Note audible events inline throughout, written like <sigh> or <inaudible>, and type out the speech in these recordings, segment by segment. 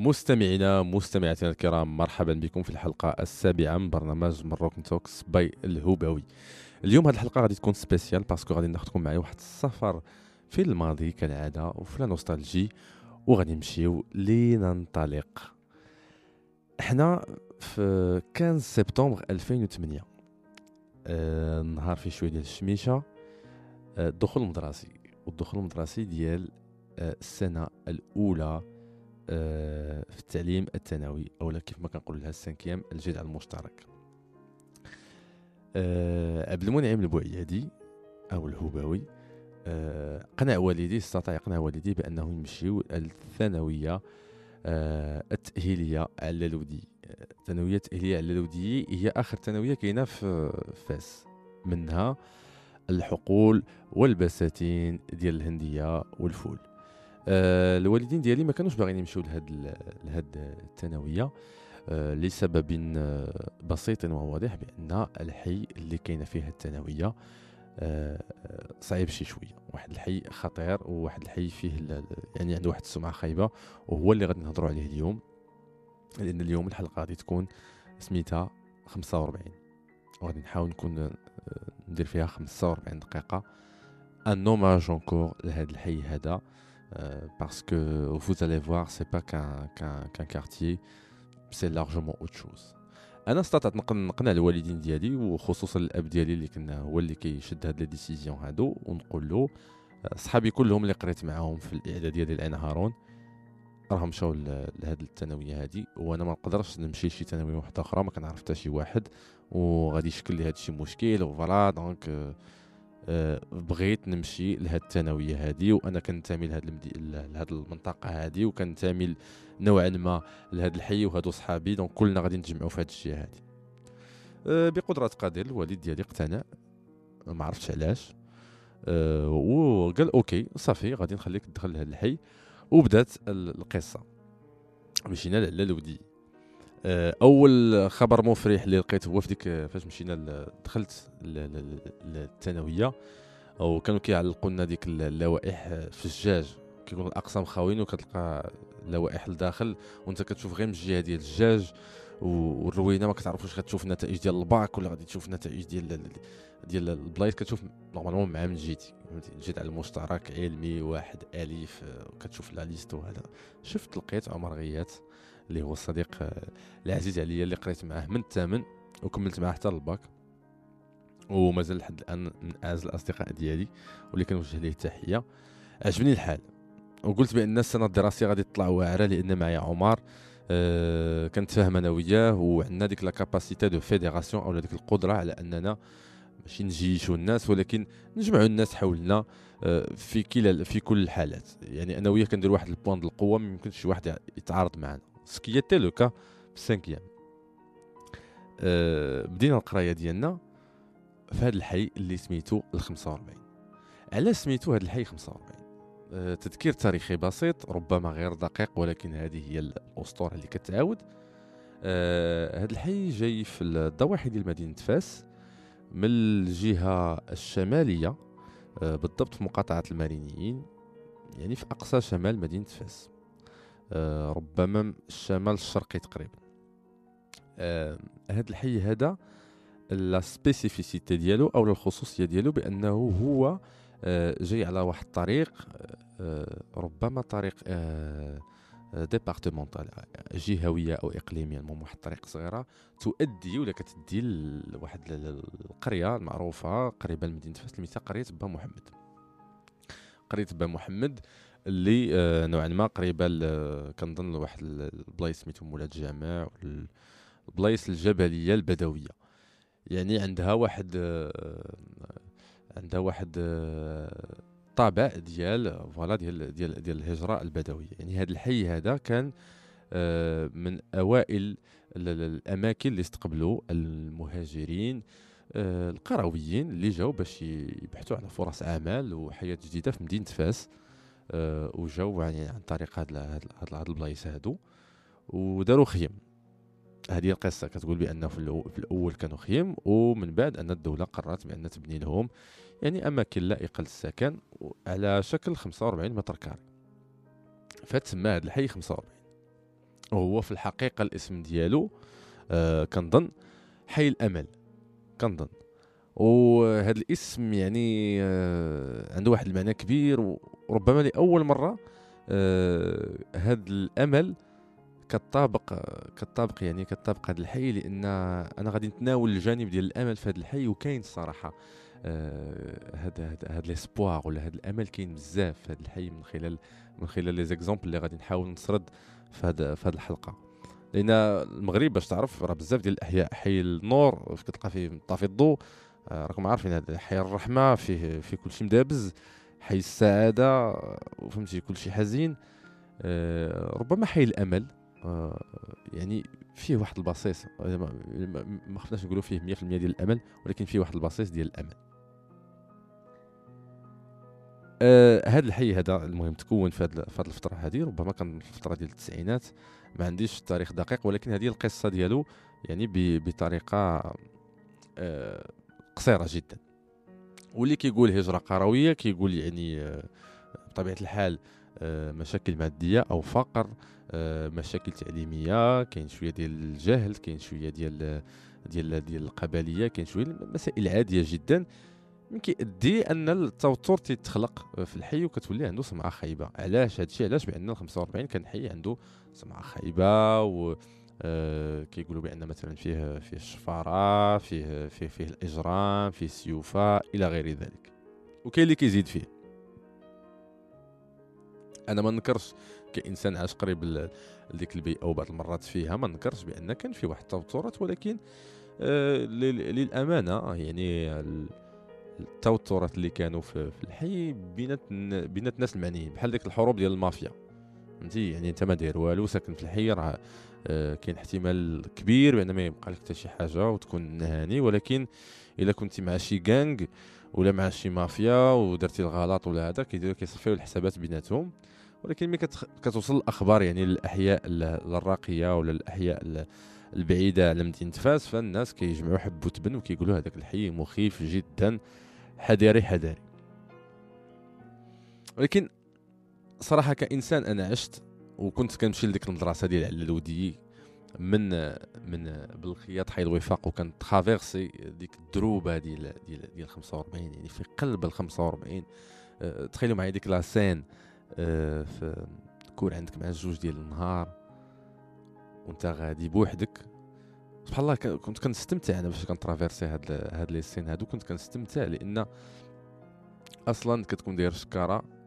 مستمعينا مستمعاتنا الكرام مرحبا بكم في الحلقة السابعة من برنامج Maroc Talks by الهوباوي. اليوم هذه الحلقة غادي تكون spéciale parce que غادي ناخذكم معايا واحد السفر في الماضي كالعادة وفي la nostalgie وغادي نمشيو لننطلق. إحنا في 15 سبتمبر 2008 آه نهار فيه شوية ديال الشميشة الدخول المدرسي والدخول المدرسي ديال آه السنة الأولى في التعليم الثانوي أولا كيف ما كنقول لها السانكيام الجذع المشترك. آه عبد المنعم البوعيادي أو الهوباوي آه قنع والدي استطاع يقنع والدي بأنه يمشيو الثانوية آه التأهيلية على لودي. الثانوية التأهيلية على لودي هي آخر ثانوية كاينة في فاس. منها الحقول والبساتين ديال الهندية والفول. آه الوالدين ديالي ما كانوش باغيين يمشيو لهاد لهاد الثانوية آه لسبب آه بسيط وواضح بأن الحي اللي كاينة فيه الثانوية صعيب شي شوية. واحد الحي خطير وواحد الحي فيه يعني عنده واحد السمعة خايبة وهو اللي غادي نهضروا عليه اليوم لأن اليوم الحلقة غادي تكون سميتها 45 وغادي نحاول نكون ندير فيها 45 دقيقة. un hommage encore لهذا الحي هذا parce que vous allez voir c'est pas qu'un qu'un qu'un quartier c'est largement autre chose. أنا استطعت نقنع الوالدين ديالي وخصوصا الأب ديالي اللي كنا هو اللي كيشد هاد les décisions هادو ونقول له صحابي كلهم اللي قريت معاهم في الاعداديه ديال العين هارون راهم مشاو لهاد الثانويه هادي وأنا ما نقدرش نمشي لشي ثانويه واحدة أخرى ما كنعرف حتى شي واحد وغادي يشكل لي هادشي مشكل و voilà donc أه بغيت نمشي لهاد الثانوية هادي وأنا كنتمي لهاد المدي... لهاد المنطقة هادي وكنتمي نوعا ما لهاد الحي وهادو صحابي. donc كلنا غادي نتجمعوا في هاد الشيء هادي. أه بقدرة قادر الوالد ديالي اقتنع ما عرفتش علاش. أه وقال okay صافي غادي نخليك تدخل لهاد الحي. وبدات القصة. مشينا لعلى l'audi أول خبر مفرح اللي لقيت هو في ديك فاش مشينا دخلت للثانوية. وكانوا كيعلقوا لنا ديك اللوائح في الجاج كيقولوا الأقسام خاويين وكتلقى لوائح لداخل. وأنت كتشوف غير من الجهه ديال الجاج والروينة ما كتعرفوش غتشوف النتائج ديال الباك ولا غادي تشوف النتائج ديال ديال البلايص. كتشوف normalement مع من جيتي. جيت على المشترك علمي واحد ألف كتشوف la liste وهذا. شفت لقيت عمر غيات. اللي هو الصديق العزيز عليا اللي قريت معاه من الثامن وكملت معاه حتى الباك ومازال لحد الآن من اعز الأصدقاء ديالي واللي كنوجه ليه التحية. عجبني الحال. وقلت بأن السنة الدراسية غادي تطلع واعرة لأن معايا عمر أه كنتفاهم أنا وياه وعندنا ديك la capacité de fédération أو ديك القدرة على أننا ماشي نجيشوا الناس ولكن نجمعوا الناس حولنا في كلا في كل الحالات. يعني أنا وياه كندير واحد ال point ديال القوة ما يمكنش شي واحد يتعارض معنا. ce qui était le cas في ال cinquième أه بدينا القراية ديالنا في هذا الحي اللي سميتو ال 45 علاش سميتو هذا الحي 45 أه تذكير تاريخي بسيط ربما غير دقيق ولكن هذه هي الأسطورة اللي كتعاود. أه هذا الحي جاي في الضواحي ديال مدينة فاس من الجهة الشمالية أه بالضبط في مقاطعة المارينيين يعني في أقصى شمال مدينة فاس. ربما الشمال الشرقي تقريبا. هذا الحي هذا la spécificité ديالو أو الخصوصية ديالو بأنه هو أه جاي على واحد الطريق ربما طريق départementale جهوية أو إقليمية المهم واحد الطريق صغيرة تؤدي ولا كتدي لواحد القرية المعروفة قريبه لمدينه فاس المثال قرية با محمد. قرية با محمد اللي آه نوعا ما قريبة كنظن لواحد البلايص سميتهم مولا الجامع البلايص الجبلية البدوية. يعني عندها واحد آه عندها واحد آه طابع ديال voilà ديال ديال ديال الهجرة البدوية. يعني هذا الحي هذا كان من أوائل الأماكن اللي استقبلوا المهاجرين القرويين اللي جاوا باش يبحثوا على فرص عمل وحياة جديدة في مدينة فاس. وجاوا يعني عن طريق هاد هاد البلايص هادو وداروا خيم. هذه القصة كتقول بأنه في الأول كانوا خيم ومن بعد أن الدولة قررت بأن تبني لهم يعني أماكن لائقة للسكن على شكل 45 متر كاري. فتسمى هذا الحي 45 وهو في الحقيقة الاسم ديالو آه كنظن حي الأمل. كنظن. وهذا الاسم يعني آه عنده واحد المعنى كبير وربما لأول مرة آه هذا الأمل كطابق كطابق يعني كطابق هذا الحي لأن أنا غادي نتناول الجانب ديال الأمل في هذا الحي وكاين الصراحة آه، هذا هذا هذا ليسبوار ولا هذا الأمل كاين بزاف في هذا الحي من خلال من خلال لي زيكزومبل اللي غادي نحاول نسرد في هذا في هذه الحلقة. لأن المغرب باش تعرف راه بزاف ديال الأحياء حي النور كتلقى فيه طافي الضوء آه، راكم عارفين هذا حي الرحمة فيه فيه كلشي مدابز. حي السعاده فهمتي كلشي حزين. آه، ربما حي الأمل. يعني فيه واحد البصيص. ما خفناش نقولوا فيه 100% ديال الأمل ولكن فيه واحد البصيص ديال الأمل. آه هذا الحي هذا المهم تكون في هذه الفترة هذه ربما كان الفترة ديال التسعينات. ما عنديش تاريخ دقيق ولكن هذه القصة ديالو يعني بطريقة آه قصيرة جدا. واللي كيقول هجرة قروية كيقول يعني آه بطبيعة الحال آه مشاكل مادية أو فقر آه مشاكل تعليمية كاين شوية ديال الجهل كاين شوية ديال ديال ديال القبلية كاين شوية مسائل عادية جدا من كيؤدي أن التوتر تيتخلق في الحي وكتولي عنده سمعه خايبة. علاش؟ هادشي علاش؟ بأن 45 كان حي عنده سمعه خايبة و كيقولوا بأن مثلا فيه فيه الشفارة فيه فيه فيه الإجرام فيه السيوفة إلى غير ذلك. وكاين اللي كيزيد فيه. أنا ما نكرش كإنسان عاش قريب لديك البيئة وبعض المرات فيها ما نكرش بأن كان في واحد التوترات ولكن آه للأمانة يعني التوترات اللي كانوا في, الحي بينات بينات الناس المعنيين بحال ديك الحروب ديال المافيا. فهمتي؟ يعني أنت ما داير والو ساكن في الحي راه آه كاين احتمال كبير بان ما يبقى لك حتى شي حاجة وتكون هاني ولكن إلا كنت مع شي غانغ ولا مع شي مافيا ودرتي الغلط ولا هذا كيديروا كيصفيو الحسابات بيناتهم. ولكن ملي كتوصل الأخبار يعني للأحياء الراقية ولا الأحياء البعيدة على مدينة فاس فالناس كيجمعوا حب وتبن وكيقولوا هذاك الحي مخيف جدا حذاري حذاري. ولكن صراحة كإنسان أنا عشت وكنت كنمشي لديك المدرسة ديال علالودي من من بالخياط حي الوفاق وكان traverser ديك الدروبة ديال ديال ديال 45 يعني في قلب ال 45 أه تخيلوا معايا ديك la scène أه في تكون عندك مع الجوج ديال النهار وانت غادي بوحدك. سبحان الله كنت كنستمتع أنا باش كن traverser هاد هاد les scènes هادو. كنت كنستمتع لأن أصلا كتكون داير شكارة.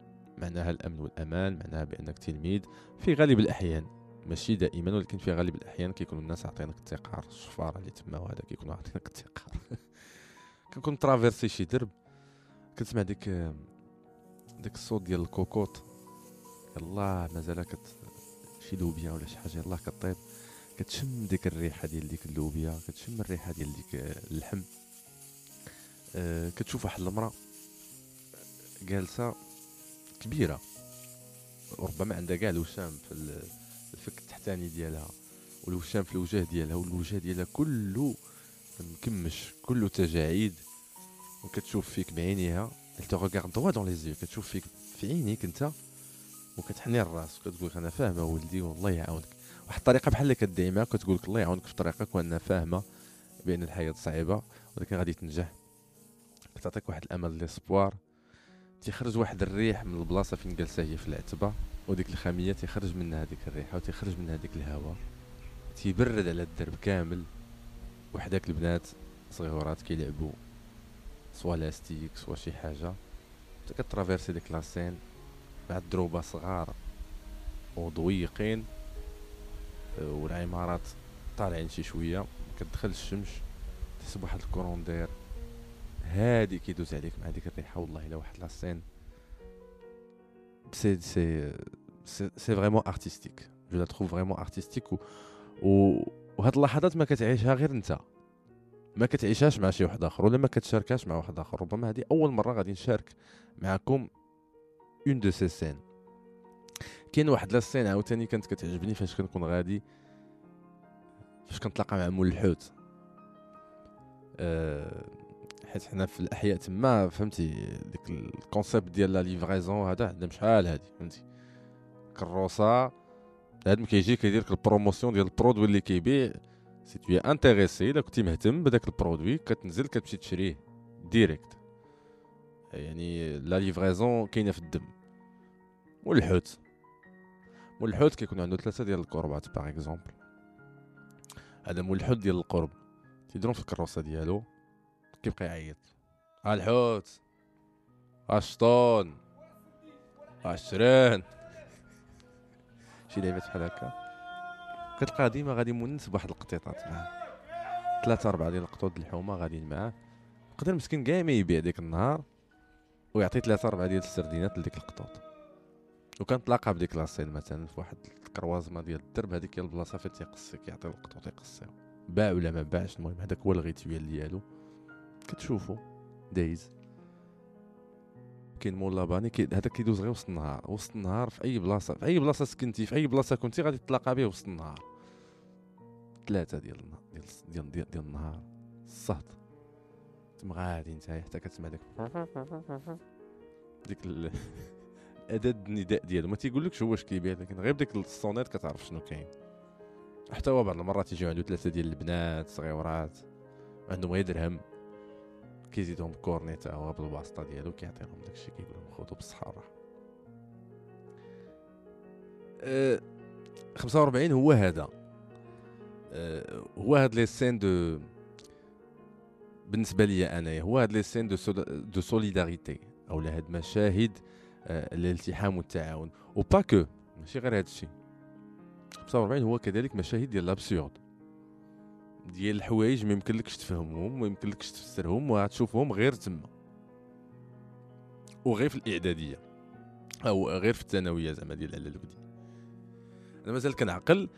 معناها الأمن والأمان معناها بانك تلميذ في غالب الأحيان ماشي دائما ولكن في غالب الأحيان كيكونوا الناس عاطينك التقار الشفاره اللي تما وهذا كيكونوا عاطينك التقار <laughs> كنكون traverser شي درب. كتسمع ديك ديك الصوت ديال الكوكوط. يلاه مازال كت شي لوبيا ولا شي حاجة يلاه كطيب. كتشم ديك الريحة ديال ديك اللوبيا كتشم الريحة ديال ديك اللحم. أه كتشوف واحد المرأة جالسة كبيرة. ربما عندها كاع الوشام في الفك التحتاني ديالها والوشام في الوجه ديالها والوجه ديالها كله مكمش كله تجاعيد. وكتشوف فيك بعينيها elle te regarde droit dans les كتشوف فيك في عينيك انت وكتحني الراس وكتقول أنا فاهمة ولدي والله يعاونك. واحد الطريقة بحال اللي كدعي معاك كتقول لك الله يعاونك في طريقك وأنا فاهمة بأن الحياة صعيبة ولكن غادي تنجح. كتعطيك واحد الأمل l'espoir تيخرج واحد الريح من البلاصة فين جالسة هي في العتبة وديك الخامية تيخرج منها هذيك الريحه وتيخرج منها هذيك الهواء تيبرد على الدرب كامل. وحداك البنات صغيورات كيلعبوا soit l'élastique soit شي حاجة. كت traverser ديك la scène مع الدروبة صغار وضويقين. والعمارات طالعين شي شوية. كتدخل الشمس تحسب واحد ال courant داير هادي كيدوز عليك مع ديك الريحة والله إلا واحد la scène c'est c'est c'est vraiment artistique je la trouve vraiment artistique et وهاد اللحظات ما كتعيشها غير أنت. ما كتعيشهاش مع شي واحد آخر ولا ما كتشاركهاش مع واحد آخر. ربما هذه أول مرة غادي نشارك معكم une de ces scènes كاين واحد la scène عاوتاني كانت كتعجبني فاش كنكون غادي فاش كنتلاقى مع مول الحوت أه حيت حنا في الأحياء تما فهمتي؟ ديك ال concept ديال la livraison هذا عندنا شحال هادي فهمتي؟ كروسة هذا كيجي كيدير لك ال promotion ديال ال produit اللي كيبيع. si tu es intéressé إلا كنتي مهتم بداك ال produit كتنزل كتمشي تشريه direct يعني la livraison كاينة في الدم. والحوت. والحوت كيكون عنده ثلاثة ديال الكربات par exemple هذا مول الحوت ديال القرب. تيديرو في الكروسة ديالو. كيبقى يعيط الحوت الشطون عشرين. شي لعبات بحال هكا؟ كتلقى ديما غادي مونس بواحد القطيطات معاه. ثلاثة أربعة ديال القطوط الحومة غاديين معاه. يقدر مسكين كاع ما يبيع ديك النهار ويعطي ثلاثة أربعة ديال السردينات لديك القطوط وكنتلاقى بديك la scène مثلا في واحد ال croisement ديال الدرب. هذيك هي البلاصة فين تيقصيك يعطي القطوط يقصيهم باع ولا ما باعش المهم هذاك هو ال rituel ديالو. كتشوفو دايز. كاين مول لاباني هذا كيدوز غير وسط النهار وسط النهار في أي بلاصة في أي بلاصة سكنتي في أي بلاصة كنتي غادي تتلاقى به وسط النهار. ثلاثة ديال ديال ديال, ديال, ديال النهار. الصهد. تما غادي نتايا حتى كتسمع داك <laughs> ديك الاداة <laughs> النداء ديالو. ما تيقولكش هو واش كيبيع لكن غير بديك الصونيت كتعرف شنو كاين. حتى هو بعض المرات يجيو عنده ثلاثة ديال البنات صغيورات عندهم غير درهم. كيزيدهم كورنيتا هو بالواسطه ديالو كيعطيهم داكشي كيقول لهم خذوا بالصحه والراحه أه 45 هو هذا أه هو هاد les scènes de بالنسبة لي انايا هو هاد les scènes de de solidarité أو هاد مشاهد أه الالتحام والتعاون و pas que ماشي غير هاد الشيء 45 هو كذلك مشاهد ديال l'absurde ديال الحوايج ما يمكنلكش تفهمهم ما يمكنلكش تفسرهم وغتشوفهم غير تما. وغير في الإعدادية أو غير في الثانوية زعما ديال على الودي أنا مازال كنعقل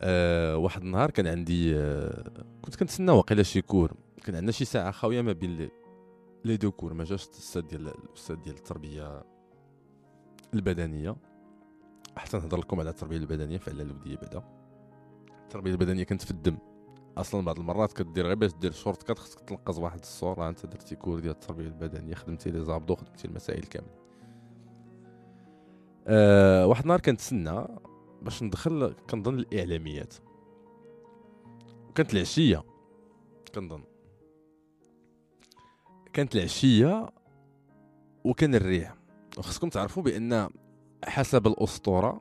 أه واحد النهار كان عندي أه كنت كنتسنى واقيلا شي cours. كان عندنا شي ساعة خاويه ما بين les deux cours ما جاش الأستاذ ديال الأستاذ ديال التربية البدنية. حتى نهضر لكم على التربية البدنية في على الوديه بعدا. التربية البدنية كانت في الدم. أصلا بعض المرات كدير غير باش دير shortcut خصك تنقز واحد السور أنت درتي cours ديال التربيه البدنية خدمتي les abdos خدمتي المسائل كامل أه واحد النهار كنتسنى باش ندخل كنظن الإعلاميات. كانت العشية كنظن. كانت العشية وكان الريح. وخصكم تعرفوا بأن حسب الأسطورة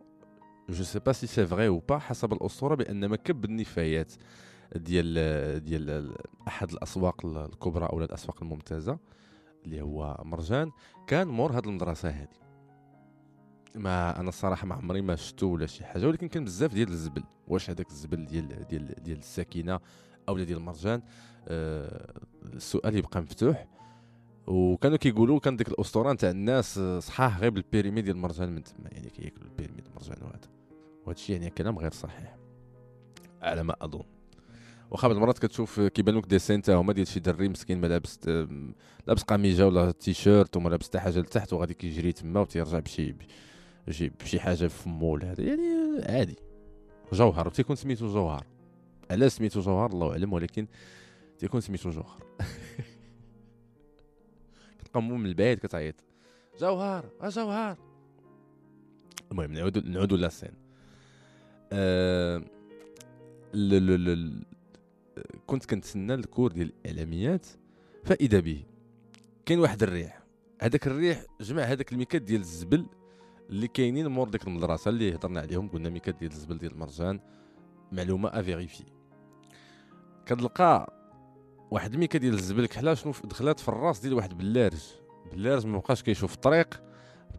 je sais pas si c'est vrai ou pas حسب الأسطورة بأن مكب النفايات. ديال ديال أحد الأسواق الكبرى أو الأسواق الممتازة اللي هو مرجان. كان مور هاد المدرسة هذه ما أنا الصراحة ما عمري ما شفتو ولا شي حاجة ولكن كان بزاف ديال الزبل. واش هذاك الزبل ديال ديال ديال السكينه أو ديال مرجان؟ آه السؤال يبقى مفتوح. وكانوا كيقولوا كان ديك الأسطورة نتاع الناس صحاح غير بال périmé ديال المرجان من تما يعني كياكلوا ال périmé ديال المرجان وهذا. وهذا الشيء يعني كلام غير صحيح. على ما أظن. واخا بعض المرات كتشوف كيبان لك des scènes تا هما ديال شي دري مسكين ما لابس لابس قميجة ولا تيشيرت وما لابس حتى حاجة لتحت وغادي كيجري تما وتيرجع بشي بشي حاجة في فمو ولا هذا. يعني عادي. جوهر تيكون سميتو جوهر. علاش سميتو جوهر؟ الله أعلم ولكن تيكون سميتو جوهر. <laughs> كتلقى من البعيد كتعيط. جوهر جوهر. المهم نعودو نعودو la scène أه كنت كنتسنى ال cours ديال الإعلاميات فإذا به. كاين واحد الريح. هذاك الريح جمع هذاك الميكات ديال الزبل اللي كاينين مور ديك المدرسة اللي هضرنا عليهم قلنا ميكات ديال الزبل ديال المرجان معلومة à vérifier. كتلقى واحد الميكا ديال الزبل كحلا شنو دخلات في الراس ديال واحد بلارج. بلارج ما بقاش كيشوف الطريق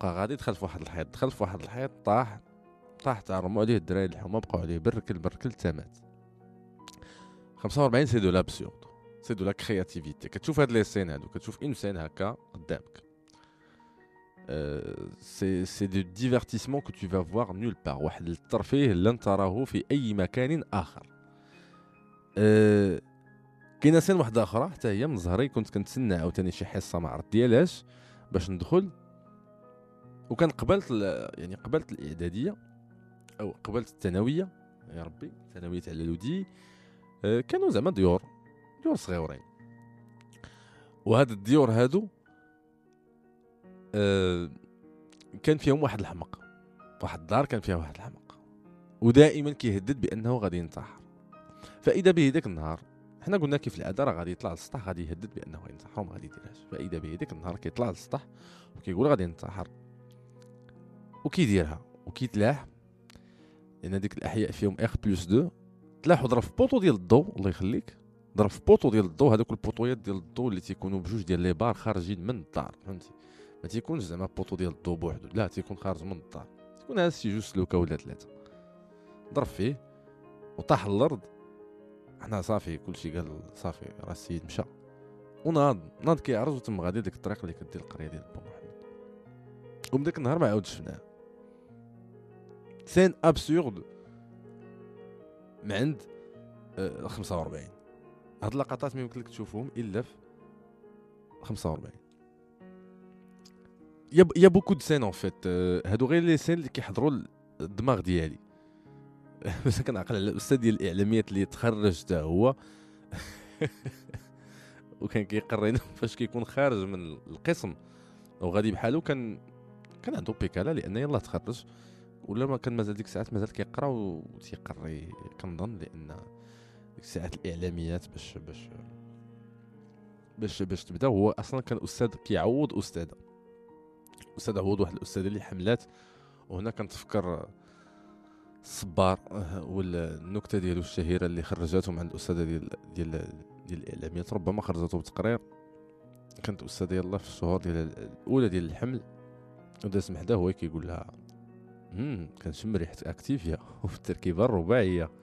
بقى غادي دخل في واحد الحيط. دخل في واحد الحيط طاح طاح تعرموا عليه الدراري الحومة بقاو عليه بركل بركل تمات. 45 c'est de l'absurde c'est de la créativité كتشوف هاد les scènes هادو كتشوف une scène هكا قدامك c'est c'est du divertissement que tu vas voir nulle part واحد الترفيه لن تراه في اي مكان اخر أه كاينة scène واحدة أخرى حتى هي من زهري كنت كنتسنى عاوتاني شي حصه ما عرفت ديالاش باش ندخل وكان قبلت يعني قبلت الاعداديه أو قبلت الثانويه يا ربي ثانويه على آه، كانوا زعما ديور ديور صغيورين. وهاد الديور هادو أه كان فيهم واحد الحمق. واحد الدار كان فيها واحد الحمق. ودائما كيهدد بأنه غادي ينتحر. فإذا به ذاك النهار حنا قلنا كيف العادة راه غادي يطلع للسطح غادي يهدد بأنه ينتحر وما غادي يديرهاش. فإذا به ذاك النهار كيطلع للسطح وكيقول غادي ينتحر. وكيديرها وكيتلاح. لأن ديك الأحياء فيهم R plus deux تلاح وضرب في poteau ديال الضوء الله يخليك. ضرب في poteau ديال الضوء هذوك البوطويات ديال الضوء اللي تيكونوا بجوج ديال les barres خارجين من الدار فهمتي؟ ما تيكونش زعما poteau ديال الضوء بوحدو لا تيكون خارج من الدار. تكون هذا شي جوج سلوكة ولا ثلاثة. ضرب فيه وطاح الأرض. حنا صافي كلشي قال صافي راه السيد مشى. وناض ناض كيعرج وتم غادي ديك الطريق اللي كدير القرية ديال با محمد. ومن داك النهار ما عاودش شفناه. scène absurde من عند آه 45 هاد اللقطات ما يمكن لك تشوفهم إلا في 45 y a y a beaucoup de scènes en fait هادو غير les scènes اللي كيحضروا الدماغ ديالي. <laughs> بس كنعقل على الأستاذ ديال الإعلاميات اللي تخرج حتى هو. <laughs> وكان كيقرينا فاش كيكون خارج من القسم. وغادي بحالو كان كان عنده بيكالا لأن يلاه تخرج. ولا ما كان مازال ديك الساعات مازال كيقرا وتيقري كنظن لأن ديك الساعات الإعلاميات باش باش باش باش تبدأ. هو أصلا كان أستاذ كيعوض أستاذ أستاذ عوض واحد الأستاذة اللي حملات وهنا كنتفكر الصبار والنكته ديالو الشهيرة اللي خرجته مع الأستاذة ديال ديال ديال الإعلاميات ربما خرجته بتقرير. كانت أستاذة يلاه في الشهور ديال الأولى ديال الحمل. وداز محدا هو كيقول لها امم كنشم ريحة أكتيفيا <laughs> وفي التركيبه الرباعية. <laughs>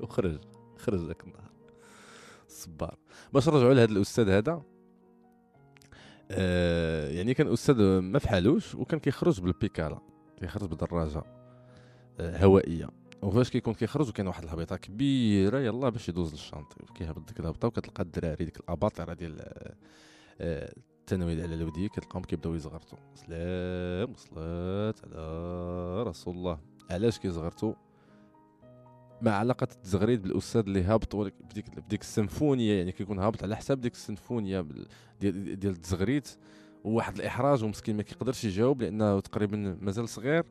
وخرج خرج ذاك النهار. الصبار باش نرجعوا لهذا الأستاذ هذا آه يعني كان أستاذ ما فحالوش وكان كيخرج بالبيكالا كيخرج بدراجه آه هوائية. وفاش كيكون كيخرج وكاين واحد الهبيطة كبيرة يلا باش يدوز للشانطي كيهبط ديك الهبطة وكتلقى الدراري ديك الأباطرة ديال آه الثانويه العلويه كتلقاهم كيبداو يزغرتوا سلام صلاة على رسول الله. علاش كيزغرتوا ما علاقة التزغريد بالأستاذ اللي هابط بديك بديك السيمفونية يعني كيكون هابط على حساب ديك السيمفونية ديال ديال التزغريد. وواحد الإحراج ومسكين ما كيقدرش يجاوب لأنه تقريبا مازال صغير.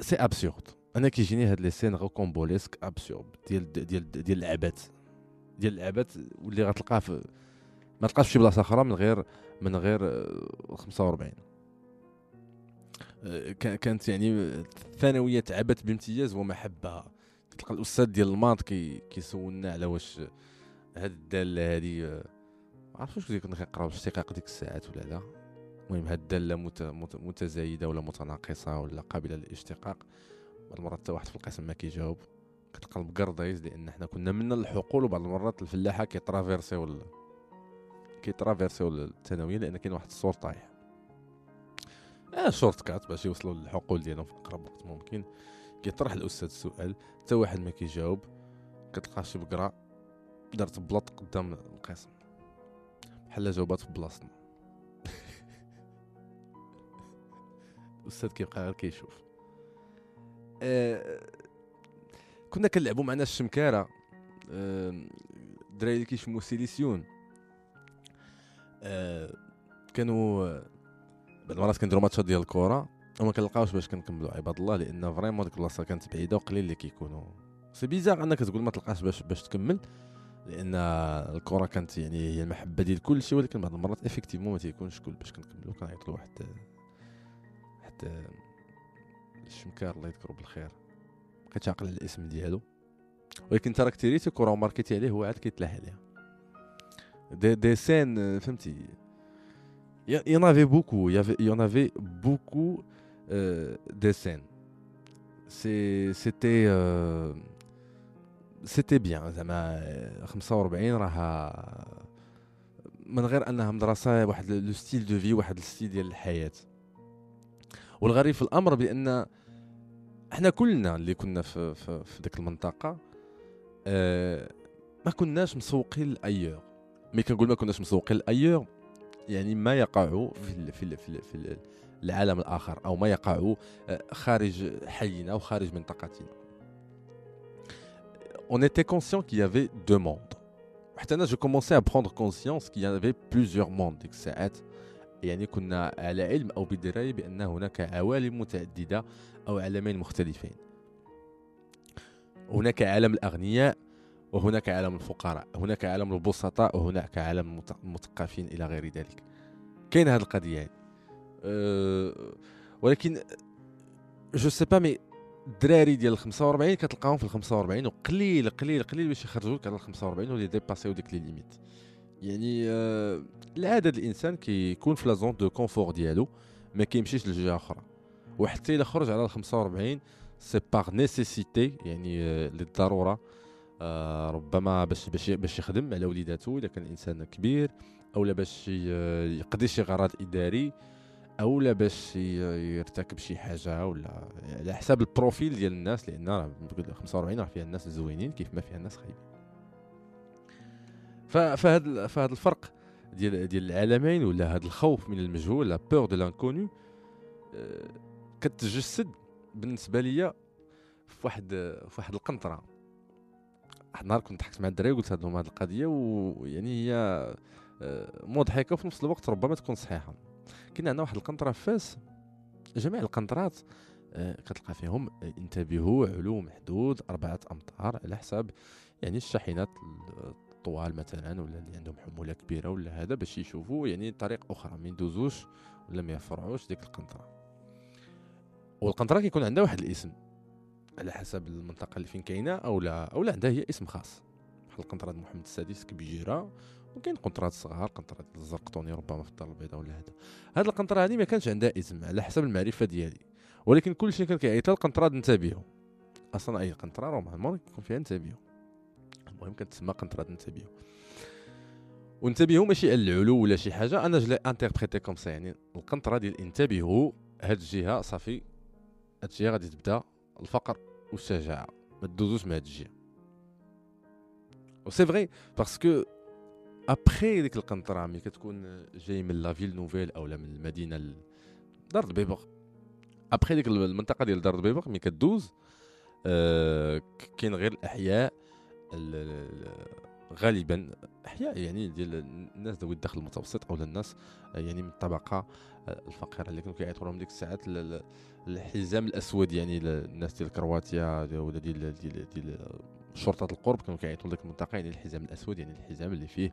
c'est absurde أنا كيجيني هاد les scènes rocambolesques absurdes ديال ديال ديال اللعبات ديال اللعبات واللي غتلقاه في ما تلقاش شي بلاصة أخرى من غير من غير 45 آه، كانت يعني الثانوية تعبت بامتياز ومحبه تلقى الأستاذ ديال ال maths كي كيسولنا على واش هاد الداله هادي آه، ما عرفتش واش كنا كنقراو الاشتقاق ديك الساعات ولا لا. المهم هاد الداله متزايدة ولا متناقصة ولا قابلة للاشتقاق. بعض المرات حتى واحد في القسم ما كيجاوب. كتقلب قرديز لأن حنا كنا من الحقول وبعض المرات الفلاحة كيترافيرسيو كيترافيرسيو الثانوية لأن كاين واحد الصور طايح آه shortcut باش يوصلوا للحقول ديالهم في أقرب وقت ممكن. كيطرح الأستاذ السؤال حتى واحد ما كيجاوب كتلقى شي بقرا دارت بلاط قدام القسم. بحال جاوبات في بلاصتنا. <laughs> الأستاذ كيبقى غير كيشوف. آه كنا كنلعبوا معنا الشمكارة. الدراري اللي كيشموا solution. كانوا بعض المرات كنديروا ماتشات ديال الكره وما كنلقاوش باش كنكملوا عباد الله لأن vraiment ديك البلاصة كانت بعيدة وقليل اللي كيكونوا. c'est bizarre أنك تقول ما تلقاش باش باش تكمل لأن الكرة كانت يعني هي المحبة ديال كل شيء ولكن بعض المرات effectivement ما تيكونش كل باش كنكملوا كنعيط له واحد واحد الشمكار الله يذكره بالخير بقيت عاقل الاسم ديالو. ولكن انت راك تيريتي كره وماركيتي عليه هو عاد كيتلاح عليها. des, des scènes فهمتي Il y, en avait beaucoup. Il y, avait, il y en avait beaucoup euh, de scènes. C'était euh, c'était bien زعما 45 راها من غير أنها مدرسة واحد le style de في واحد ال style ديال الحياة والغريب في الأمر بأن إحنا كلنا اللي كنا في في, في ديك المنطقة آه ما كناش مسوقين ل ailleurs mais كنقول ما كناش مسوقين ل ailleurs يعني ما يقع في في في, في العالم الآخر أو ما يقع آه، خارج حينا وخارج منطقتنا. On était conscient qu'il y avait deux mondes. حتى أنا j'ai commencé prendre conscience qu'il y avait plusieurs mondes ديك الساعات. يعني كنا على علم أو بدراية بأن هناك عوالم متعددة أو عالمين مختلفين. هناك عالم الأغنياء وهناك عالم الفقراء هناك عالم البسطاء وهناك عالم المثقفين إلى غير ذلك. كاين هذه القضية هذه أه ولكن je sais pas mais الدراري ديال ال 45 كتلقاهم في ال 45 وقليل قليل قليل باش يخرجوا لك على ال 45 ولا ديباسيو ديك les limites يعني آه العادة الإنسان كيكون في la zone de confort ديالو ما كيمشيش لجهة أخرى. وحتى الا خرج على ال 45 c'est par nécessité يعني آه للضرورة آه ربما باش باش باش يخدم على وليداتو إذا كان الانسان كبير أو لا باش يقضي شي غرض إداري أو لا باش يرتكب شي حاجة ولا على حساب ال profil ديال الناس لأن 45 راه فيها الناس زوينين كيف ما فيها الناس خايبين. فهاد فهاد الفرق ديال ديال العالمين ولا هذا الخوف من المجهول la peur de l'inconnu كتجسد بالنسبة ليا في واحد في واحد القنطرة. واحد النهار كنت ضحكت مع الدراري وقلت لهم هذه القضية ويعني هي آه، مضحكة وفي نفس الوقت ربما تكون صحيحة. كاين عندنا واحد القنطرة في فاس جميع القنطرات آه، كتلقى فيهم انتبهوا علو محدود أربعة أمتار على حساب يعني الشاحنات الطوال مثلا ولا اللي عندهم حمولة كبيرة ولا هذا باش يشوفوا يعني طريق أخرى ما يدوزوش ولا ما يفرعوش ديك القنطرة. والقنطرة كيكون عندها واحد الاسم. على حسب المنطقة اللي فين كاينة أو لا أو لا عندها هي اسم خاص. بحال القنطرة محمد السادس كبيرة وكاين قنطرات صغار قنطرات الزرقطوني ربما في الدار البيضاء ولا هذا. هاد القنطرة هذه ما كانش عندها اسم على حسب المعرفة ديالي. ولكن كل شيء كان كيعيط القنطرة ننتبهوا أصلا أي قنطرة نورمالمون يكون فيها انتبهوا المهم كتسمى قنطرة ننتبهوا وانتبهوا ماشي على العلو ولا شي حاجة أنا je l'ai interprété comme ça يعني القنطرة ديال انتبهوا هاد الجهة صافي هاد الجهة غادي تبدأ الفقر والشجاعه ما تدوزوش مع هاد الجهه و c'est vrai parce que après ديك القنطرة ملي كتكون جاي من la ville nouvelle أو من المدينة دار الدبيبغ après ديك المنطقة ديال دار الدبيبغ ملي كدوز آه كاين غير الأحياء غالبا احياء يعني ديال الناس ذوي الدخل المتوسط أو الناس يعني من الطبقة الفقيرة اللي كانوا كيعيطوا لهم ديك الساعات الحزام الأسود يعني الناس ديال كرواتيا ولا ديال ديال ديال شرطة القرب كانوا كيعيطوا لديك المنطقة يعني الحزام الأسود يعني الحزام اللي فيه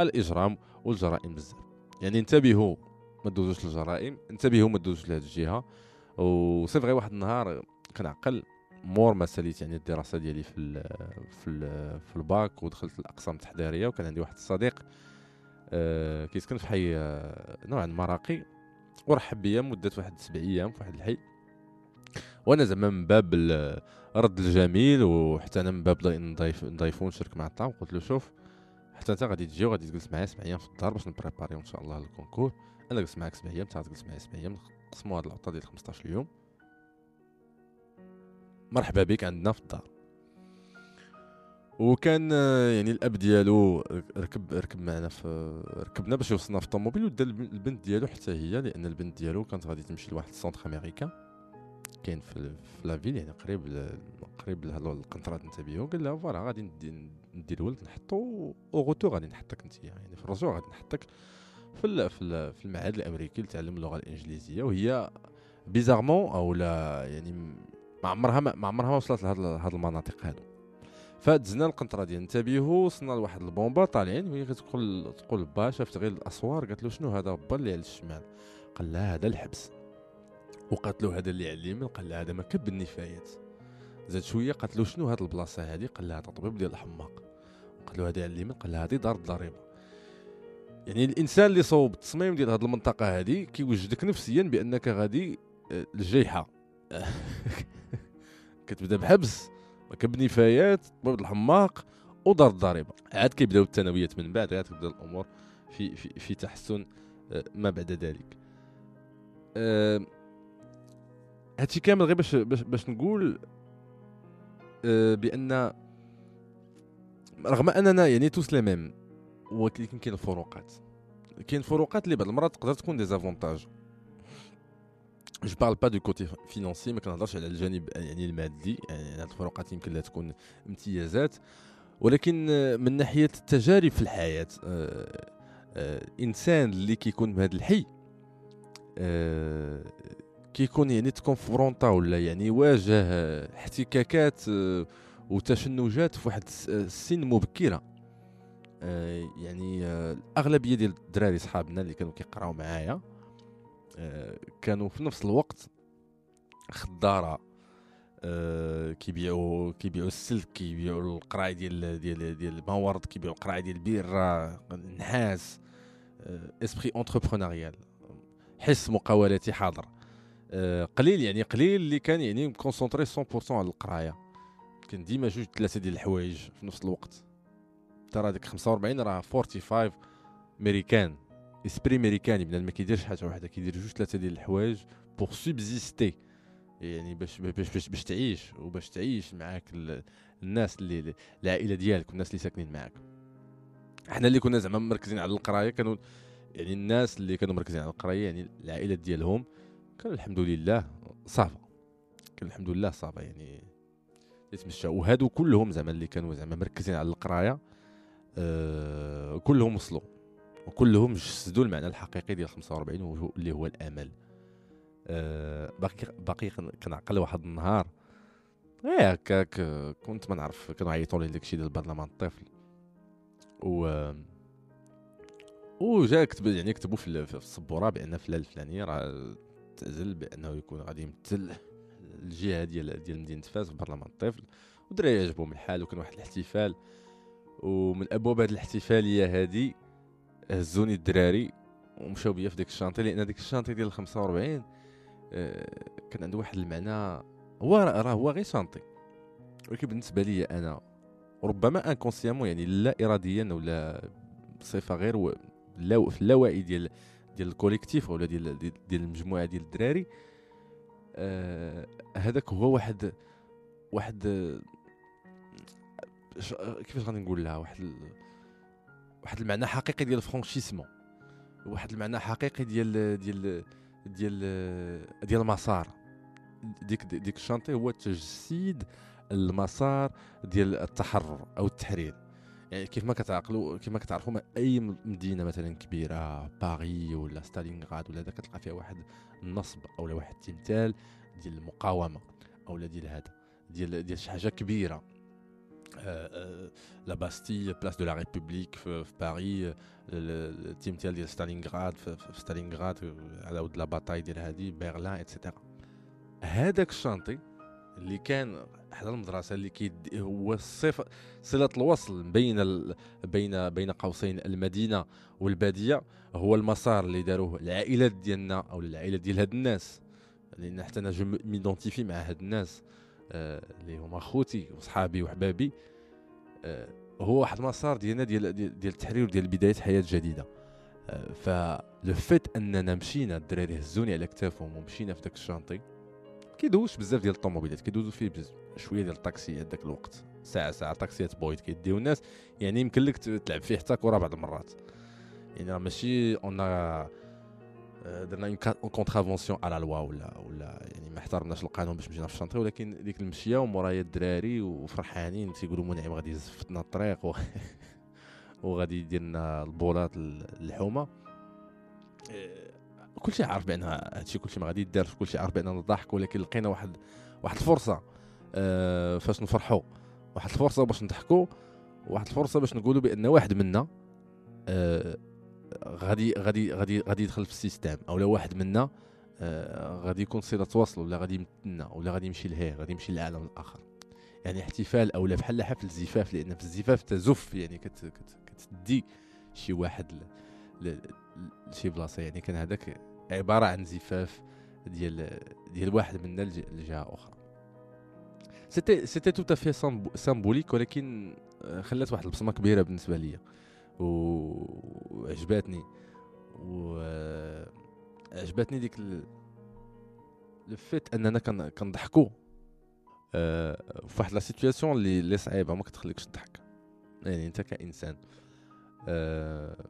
الإجرام والجرائم بزاف. يعني انتبهوا ما تدوزوش للجرائم انتبهوا ما تدوزوش لهذه الجهة. و c'est vrai واحد النهار كنعقل مور ما ساليت يعني الدراسة ديالي في ال في ال في الباك ودخلت الاقسام التحضيريه وكان عندي واحد الصديق آه كيسكن في حي آه نوعا ما راقي ورحب بيا مدة واحد سبع أيام في واحد الحي. وأنا زعما من باب رد الجميل وحتى أنا من باب نضيف نضيفو نشارك معاه الطعام قلت له شوف حتى أنت غادي تجي وغادي تجلس معايا سبع أيام في الدار باش نبريباريو إن شاء الله ال concours. أنا جلست معاك سبع أيام أنت تجلس معايا سبع أيام نقسموا هاد العطلة ديال 15 يوم مرحبا بك عندنا في الدار وكان يعني الأب ديالو ركب ركب معنا في ركبنا باش يوصلنا في الطوموبيل ودا البنت ديالو حتى هي لأن البنت ديالو كانت غادي تمشي لواحد ال centre américain كاين في, في la ville يعني قريب قريب القنطرة انتبهوا قال لها voilà غادي ندي الولد نحطو اوغوتو غادي نحطك انت يعني في الرجوع غادي نحطك في في المعهد الأمريكي لتعلم اللغة الإنجليزية وهي bizarrement أو لا يعني ما عمرها ما عمرها ما وصلت لهاد المناطق هادو. فدزنا القنطره ديال انتبهوا وصلنا لواحد البومبا طالعين وهي كتقول تقول با شافت غير الأسوار قالت له شنو هذا با اللي على الشمال؟ قال لها هذا الحبس. وقالت له هذا اللي على اليمين قال لها هذا مكب النفايات. زاد شوية قالت له شنو هذه البلاصة هذه قال لها تطبيب ديال الحماق. قال له هذه على اليمين قال لها هذه دار الضريبة. يعني الإنسان اللي صوب التصميم ديال هذه المنطقة هذه كيوجدك نفسيا بأنك غادي آه، الجيحه <laughs> كتبدا بحبس مكب نفايات طبيب الحماق ودار الضريبة. عاد كيبداو الثانويات من بعد عاد تبدأ الأمور في في, في تحسن آه، ما بعد ذلك. هادشي كامل غير باش باش, باش نقول أه بأن رغم أننا يعني tous les mêmes ولكن كاين الفروقات كاين فروقات اللي بعض المرات تقدر تكون désavantage je parle pas de côté financier ما كنهضرش على الجانب يعني المادي يعني الفروقات يمكن لها تكون امتيازات ولكن من ناحيه التجارب في الحياة آه آه انسان اللي كيكون بهذا الحي كيكون يعني تكونفرونطا ولا يعني يواجه احتكاكات وتشنجات في واحد السن مبكره يعني الاغلبيه ديال الدراري صحابنا اللي كانوا كيقراو معايا كانوا في نفس الوقت خضارة آه كيبيعوا كيبيعوا السلك كيبيعوا القراي ديال ديال ديال الموارد كيبيعوا القراي ديال البيره النحاس esprit آه entrepreneurial حس مقاولاتي حاضر. آه قليل يعني قليل اللي كان يعني concentré 100% على القراية. كان ديما جوج ثلاثة ديال الحوايج في نفس الوقت. ترى ديك 45 راه 45 ميريكان esprit ميريكاني بنادم ما كيديرش حاجة واحدة كيدير جوج ثلاثة ديال الحوايج pour subsister يعني باش باش باش, باش تعيش وباش تعيش معاك الناس اللي العائله ديالك والناس اللي ساكنين معاك إحنا اللي كنا زعما مركزين على القرايه كانوا يعني الناس اللي كانوا مركزين على القرايه يعني العائلات ديالهم كانوا الحمد لله صافا كان الحمد لله صافا يعني يتمشى وهادو كلهم زعما اللي كانوا زعما مركزين على القرايه آه كلهم وصلوا وكلهم جسدوا المعنى الحقيقي ديال 45 اللي هو الأمل. آه باقي باقي كنعقل واحد النهار. غير هكاك كنت ما نعرف كانوا عيطوا لي داكشي ديال برلمان الطفل. و وجا كتب يعني كتبوا في السبورة بأن فلان الفلاني راه تعزل بأنه يكون غادي يمثل الجهة ديال ديال مدينة فاس في برلمان الطفل. والدراري عجبهم الحال وكان واحد الاحتفال. ومن أبواب هذه الاحتفالية هذه هزوني الدراري ومشاو بيا في ديك الشانطي لأن ديك الشانطي ديال 45 آه كان عنده واحد المعنى هو راه هو غير chantier ولكن بالنسبة لي أنا ربما inconsciemment يعني لا اراديا ولا بصفة غير في اللاوعي ديال ديال ال collectif ولا ديال ديال المجموعة ديال الدراري آه هذاك هو واحد واحد كيفاش غادي نقول لها؟ واحد واحد المعنى حقيقي ديال l'affranchissement واحد المعنى حقيقي ديال ديال ديال ديال المسار. ديك ديك الشانطي هو تجسيد المسار ديال التحرر أو التحرير. يعني كيف ما كتعقلوا كيف ما كتعرفوا أي مدينة مثلا كبيرة باغي ولا ستالينغراد ولا هذا كتلقى فيها واحد النصب أو واحد التمثال ديال المقاومة أو ديال هذا ديال ديال شي حاجة كبيرة. la Bastille place de la République في باري التمثال ديال ستالينغراد في ستالينغراد على ود la bataille ديال هذه برلين et cetera هذاك ال chantier اللي كان حدا المدرسة اللي كي هو الصفه صلة الوصل بين ال... بين بين قوسين المدينة والبادية هو المسار اللي داروه العائلات ديالنا أو العائله ديال هاد الناس. لأن حتى أنا je m'identifie مع هاد الناس. اللي هما خوتي وصحابي وحبابي آه هو واحد المسار ديالنا ديال ديال التحرير وديال بداية حياة جديدة. آه ف le fait أننا مشينا الدراري هزوني على كتافهم ومشينا في داك ال chantier كيدوزش بزاف ديال الطوموبيلات كيدوزو فيه بزاف شوية ديال الطاكسيات ذاك الوقت. ساعة ساعة طاكسيات بويد كيديو الناس يعني يمكن لك تلعب فيه حتى كرة بعض المرات. يعني راه ماشي une درنا une contravention على la loi ولا ولا يعني ما احترمناش القانون باش مشينا في ال chantier ولكن ديك المشية ومورايا الدراري وفرحانين تيقولوا منعم غادي يزفتنا الطريق و <laughs> وغادي يدير لنا البولات الحومه كلشي عارف بأن هادشي كلشي ما غادي يدار كلشي عارف باننا نضحك ولكن لقينا واحد واحد الفرصة آه فاش نفرحوا واحد الفرصة باش نضحكوا واحد الفرصة باش نقولوا بأن واحد منا آه غادي غادي غادي غادي يدخل في السيستم. أو واحد منا آه غادي يكون صله تواصل ولا غادي يمتنا ولا غادي يمشي لهيه غادي يمشي للعالم الآخر. يعني احتفال أو بحال حفل الزفاف لأن في الزفاف تزف يعني كت كت كتدي شي واحد لشي بلاصة. يعني كان هذاك عبارة عن زفاف ديال ديال واحد منا لجهة أخرى. c'était c'était tout à fait symbolique ولكن آه، خلات واحد البصمة كبيرة بالنسبة ليا. وعجباتني. و آه، عجباتني ديك le fait اننا كنضحكوا. أه في واحد la situation اللي اللي صعيبة ما كتخليكش تضحك. يعني أنت كإنسان. أه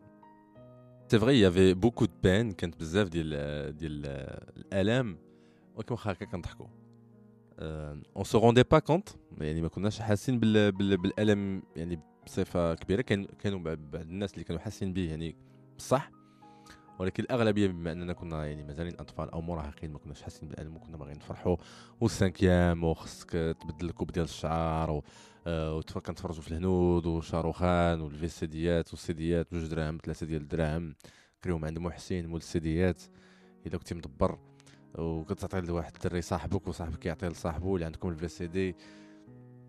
c'est vrai y avait beaucoup de peines كانت بزاف ديال ديال الالام ولكن واخا هكا كنضحكوا. on se rendait pas compte يعني ما كناش حاسين بال بالألم يعني بصفة كبيرة. كان كانوا بعض الناس اللي كانوا حاسين به يعني بصح. ولكن الأغلبية بما أننا كنا يعني مازالين أطفال أو مراهقين ما كناش حاسين بالالم وكنا باغيين نفرحوا. وال cinquième وخصك تبدل ال coupe ديال الشعر و... آه كنتفرجوا في الهنود وشاروخان والفيسيديات والسيديات بجوج دراهم ثلاثة ديال الدراهم. كريهم عند محسن مول السيديات إلا كنتي مدبر وكتعطي لواحد الدري صاحبك وصاحبك يعطي لصاحبه اللي عندكم ال VCD.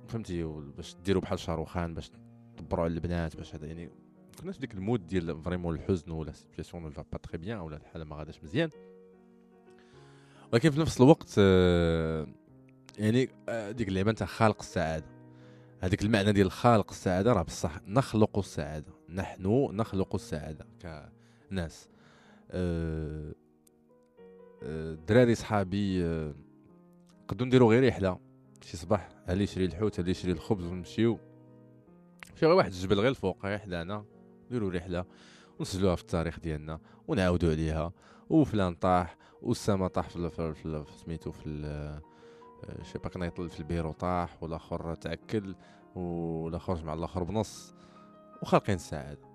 فهمتي؟ باش ديروا بحال شاروخان باش تدبروا على البنات باش هذا يعني كنا في ديك ال mode ديال vraiment الحزن ولا situation non pas très bien ولا الحالة ما غاداش مزيان. ولكن في نفس الوقت آه، يعني آه، ديك اللعبة نتاع خالق السعادة. هذيك المعنى ديال خالق السعادة راه بصح نخلق السعادة. نحن نخلق السعادة كناس. أه الدراري صحابي نقدروا آه، نديروا غير رحلة. شي صباح هل يشري الحوت هل يشري الخبز ونمشيو. شي غير واحد الجبل غير الفوق غير حدانا. نديروا رحلة ونسجلوها في التاريخ ديالنا ونعاودوا عليها. وفلان طاح والسما طاح في في سميتو في آه، شي با كان في البيرو طاح والآخر تعكل والآخر مع الآخر بنص. وخالقين السعادة.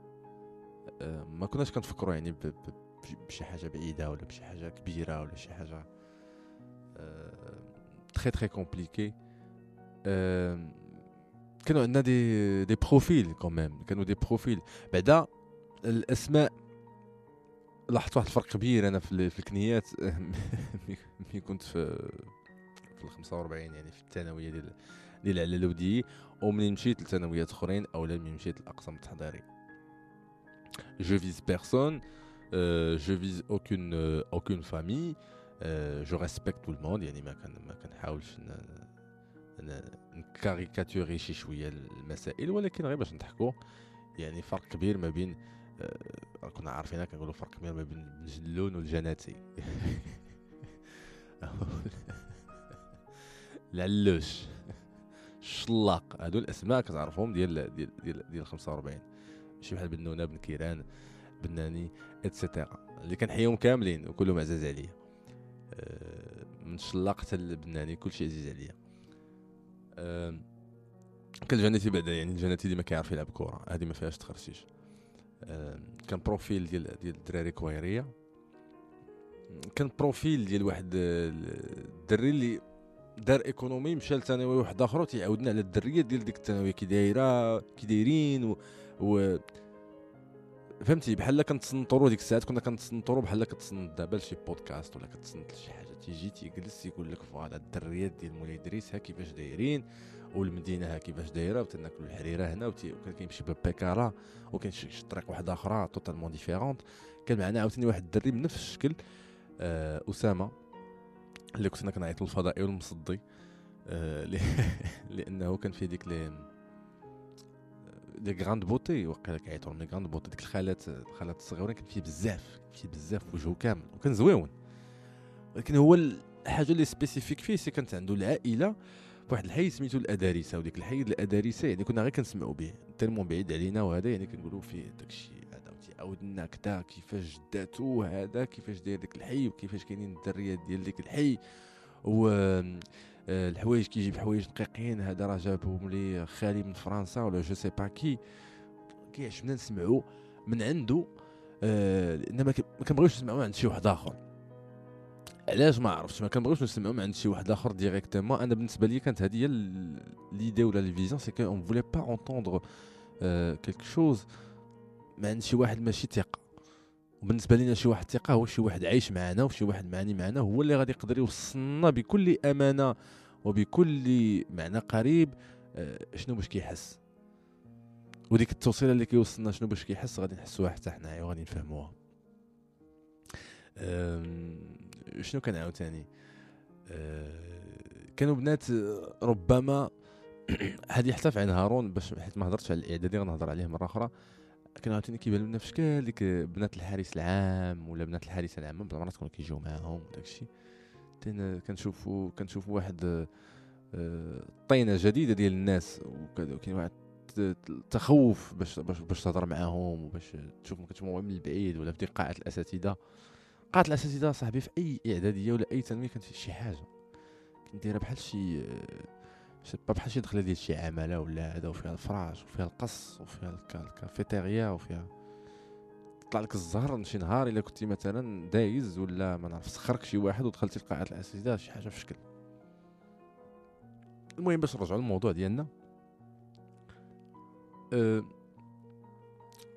آه، ما كناش كنفكروا يعني بشي حاجة بعيدة ولا بشي حاجة كبيرة ولا شي حاجة très très compliqué كانوا عندنا des des profils quand même كانوا des profils بعدا الأسماء لاحظت واحد الفرق كبير أنا في, في الكنيات. <laughs> ملي كنت في في ال 45 يعني في الثانوية ديال ديال العلالودي ومنين مشيت لثانويات أخرين أو ملي مشيت للاقسام التحضيري. je vise personne euh, aucune famille. Euh, je respecte tout le monde. يعني ما كان ما كنحاولش نكاريكاتوري شي شوية المسائل ولكن غير باش نضحكوا يعني فرق كبير ما بين كنا عارفينها كنقولوا فرق كبير ما بين الجلون والجناتي <laughs> العلوش الشلاق هادو الأسماء كتعرفهم ديال ديال ديال, ديال 45 ماشي بحال بنونة بن كيران بناني et cetera اللي كنحيهم كاملين وكلهم عزاز عليا. أه من شلاق حتى البناني كلشي عزيز عليا. كان جنتي بعدا يعني جنتي ديما كيعرف يلعب كره هذه ما فيهاش تخرسيش. كان profil ديال ديال الدراري كويرية. كان profil ديال واحد الدري اللي دار économie مشى لثانوي واحد آخر تيعاودنا على الدرية ديال ديك الثانويه كي دايرة كي دايرين و, و فهمتي؟ بحال كنتصنطروا ديك الساعات كنا كنتصنطروا بحال كتصنت دابا لشي بودكاست ولا كتصنت لشي حاجة تيجي تيجلس يقول لك voilà الدريات ديال مولاي إدريس ها كيفاش دايرين؟ والمدينة ها كيفاش دايرة؟ وتناكلوا الحريرة هنا وكان كيمشي ببيكارا وكاين شي طريق واحدة أخرى totalement différente كان معنا عاوتاني واحد الدري بنفس الشكل آه أسامة اللي كنا كنعيطوا الفضائي والمصدي آه <laughs> لأنه كان فيه ديك les des grains de beauté وقيلا كيعيطوا لهم les grains de beauté ديك الخالات الخالات الصغيرين كان فيه بزاف كان فيه بزاف وجهه كامل وكان زويون. ولكن هو الحاجة اللي spécifique فيه c'est كانت عنده العائلة فواحد الحي سميتو الادارسه وديك الحي الادارسه يعني كنا غير كنسمعوا به tellement بعيد علينا وهذا يعني كنقولوا فيه داكشي هذا تيعاود لنا كدا كيفاش جداتو هذا كيفاش داير ديك الحي وكيفاش كاينين الدريات ديال ديك الحي و آه، الحوايج كيجيب حوايج دقيقين هذا راه جابهم لي خالي من فرنسا ولا je sais pas quoi كيعجبنا نسمعوا من عنده آه لأن ما كنبغيوش نسمعوا عند شي واحد آخر. علاش ما عرفتش ما كنبغيوش نسمعوا عند شي واحد آخر directement أنا بالنسبة لي كانت هذه هي l'idée ولا les visions c'est que on voulait pas entendre quelque chose من عند شي واحد ماشي ثقة. وبالنسبة لنا شي واحد ثقة هو شي واحد عايش معنا وشي واحد معني معنا هو اللي غادي يقدر يوصلنا بكل أمانة وبكل معنى قريب آه، شنو باش كيحس. وديك التوصيلة اللي كيوصلنا شنو باش كيحس غادي نحسوها حتى حنايا وغادي نفهموها. شنو كان عاوتاني آه، كانوا بنات ربما <clears throat> هذه حتى في عين هارون باش حيت ما هضرتش على الإعدادي غنهضر عليه مرة أخرى. كانوا عاوتاني كيبان لنا في شكل ديك بنات الحارس العام ولا بنات الحارس العام بعض المرات كانوا كيجيو معاهم وداكشي كنشوفوا كنشوفوا واحد آه، طينة جديدة ديال الناس وكاين واحد التخوف باش باش باش تهضر معاهم وباش تشوفهم كتشوفهم من البعيد ولا في قاعه الأساتذة. قاعه الاساتذه صاحبي في أي إعدادية ولا أي ثانوية كانت شي حاجة. كنت دايره بحال شي با بحال شي دخلة ديال شي عمالة ولا هذا وفيها الفراش وفيها القص وفيها الكافيتيريا وفيها يطلع لك الزهر شي نهار إلا كنتي مثلا دايز ولا ما نعرف سخرك شي واحد ودخلتي لقاعة الأساتذة شي حاجة في شكل. المهم باش نرجعوا للموضوع ديالنا أه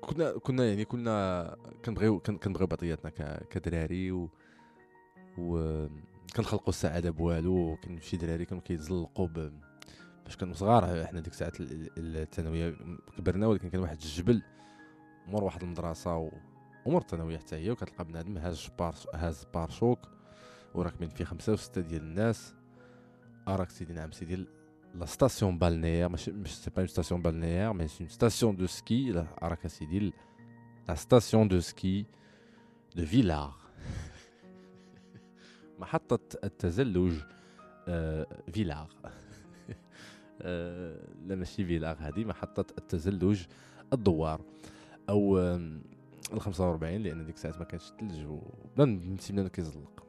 كنا كنا يعني كنا كنبغيو كنبغيو بعضياتنا كدراري و و كنخلقوا السعادة بوالو كاين شي دراري كانوا كيتزلقوا فاش كانوا صغار حنا ديك الساعات الثانوية كبرنا ولكن كان واحد الجبل مور واحد المدرسة و ومور الثانوية حتى هي وكتلقى بنادم هاز pare هاز pare-chocs وراكبين فيه خمسة وستة ديال الناس أراك سيدي نعم سيدي la station balnéaire ماشي مش c'est pas une station balnéaire mais c'est une station de ski اراك سيدي la station de ski de Villars محطة التزلج آه فيلار آه لا ماشي فيلار هذه محطة التزلج الدوار أو ال 45 لأن ديك الساعات ما كانش الثلج وبدا فهمتي بنادم كيزلق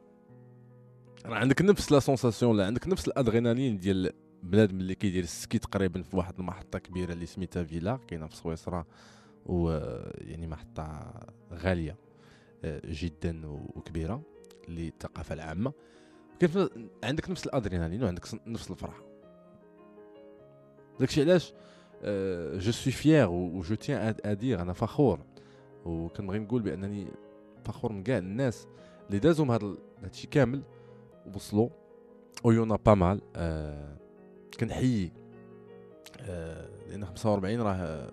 راه عندك نفس la sensation لا عندك نفس الادرينالين ديال بنادم اللي كيدير ال ski تقريبا في واحد المحطة كبيرة اللي سميتها فيلار كاينة في سويسرا و يعني محطة غالية آه، جدا وكبيرة للثقافه العامة. كيف عندك نفس الأدرينالين وعندك نفس الفرحة. داكشي علاش؟ je suis fier et je tiens à dire أنا فخور. وكنبغي نقول بأنني فخور من كاع الناس اللي دازوا هذا الشيء كامل وصلوا و y en a pas mal آه. كنحيي آه لأن 45 راه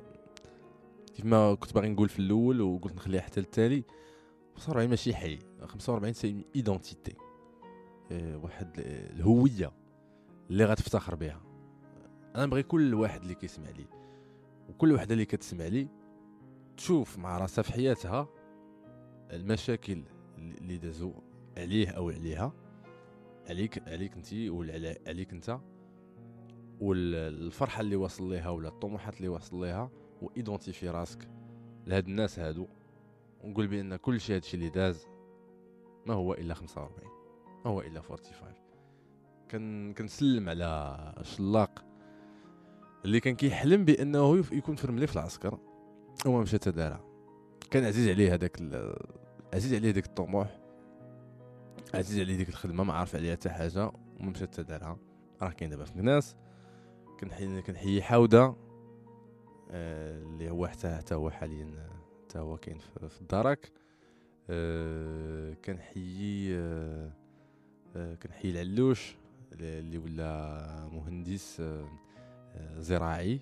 كيف ما كنت باغي نقول في الأول وقلت نخليها حتى للتالي 45 ماشي حي. 45 c'est identité آه واحد الهوية اللي غتفتخر بها. أنا نبغي كل واحد اللي كيسمع لي وكل وحدة اللي كتسمع لي تشوف مع راسها في حياتها المشاكل اللي دازو عليه أو عليها عليك عليك انت ولا عليك أنت. والفرحه اللي وصل ليها ولا الطموحات اللي وصل ليها و identifie راسك لهاد الناس هادو ونقول بان كل شيء هادشي اللي داز ما هو الا 45 ما هو الا 45 كان كنسلم على شلاق اللي كان كيحلم بانه يكون فرملي في العسكر وما مشى تدارها كان عزيز عليه هذاك عزيز عليه داك الطموح عزيز عليه ديك الخدمه ما عارف عليها حتى حاجة وما مشى تدارها راه كاين دابا في الناس كنحيي كنحيي حوده آه اللي هو حتى حتى هو حاليا حتى هو كاين في الدرك. آه كنحيي آه كنحيي العلوش اللي ولا مهندس زراعي.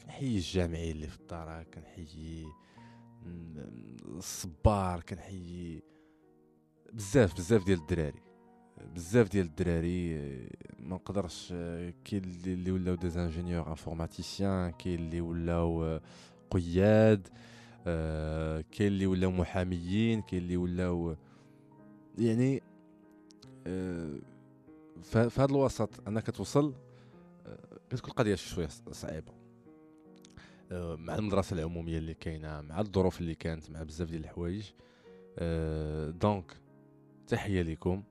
كنحيي الجامعي اللي في الدار كنحيي الصبار كنحيي بزاف بزاف ديال الدراري. بزاف ديال الدراري ما نقدرش كاين اللي ولاو des ingénieurs informaticiens كاين اللي ولاو قياد كاين اللي ولاو محاميين كاين اللي ولاو يعني في هذا الوسط انك توصل كتكون القضية شوية صعيبة. آه، مع المدرسة العمومية اللي كاينة مع الظروف اللي كانت مع بزاف ديال الحوايج آه، دونك تحية لكم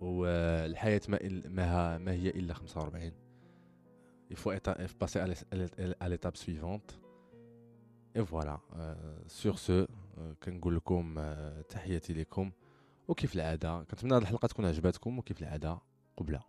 والحياة ما ما, ما هي إلا 45 il faut être passer à l'étape suivante. Et voilà. Sur ce كنقول لكم تحياتي لكم. وكيف العادة؟ كنتمنى هذه الحلقة تكون عجباتكم وكيف العادة؟ قبلة.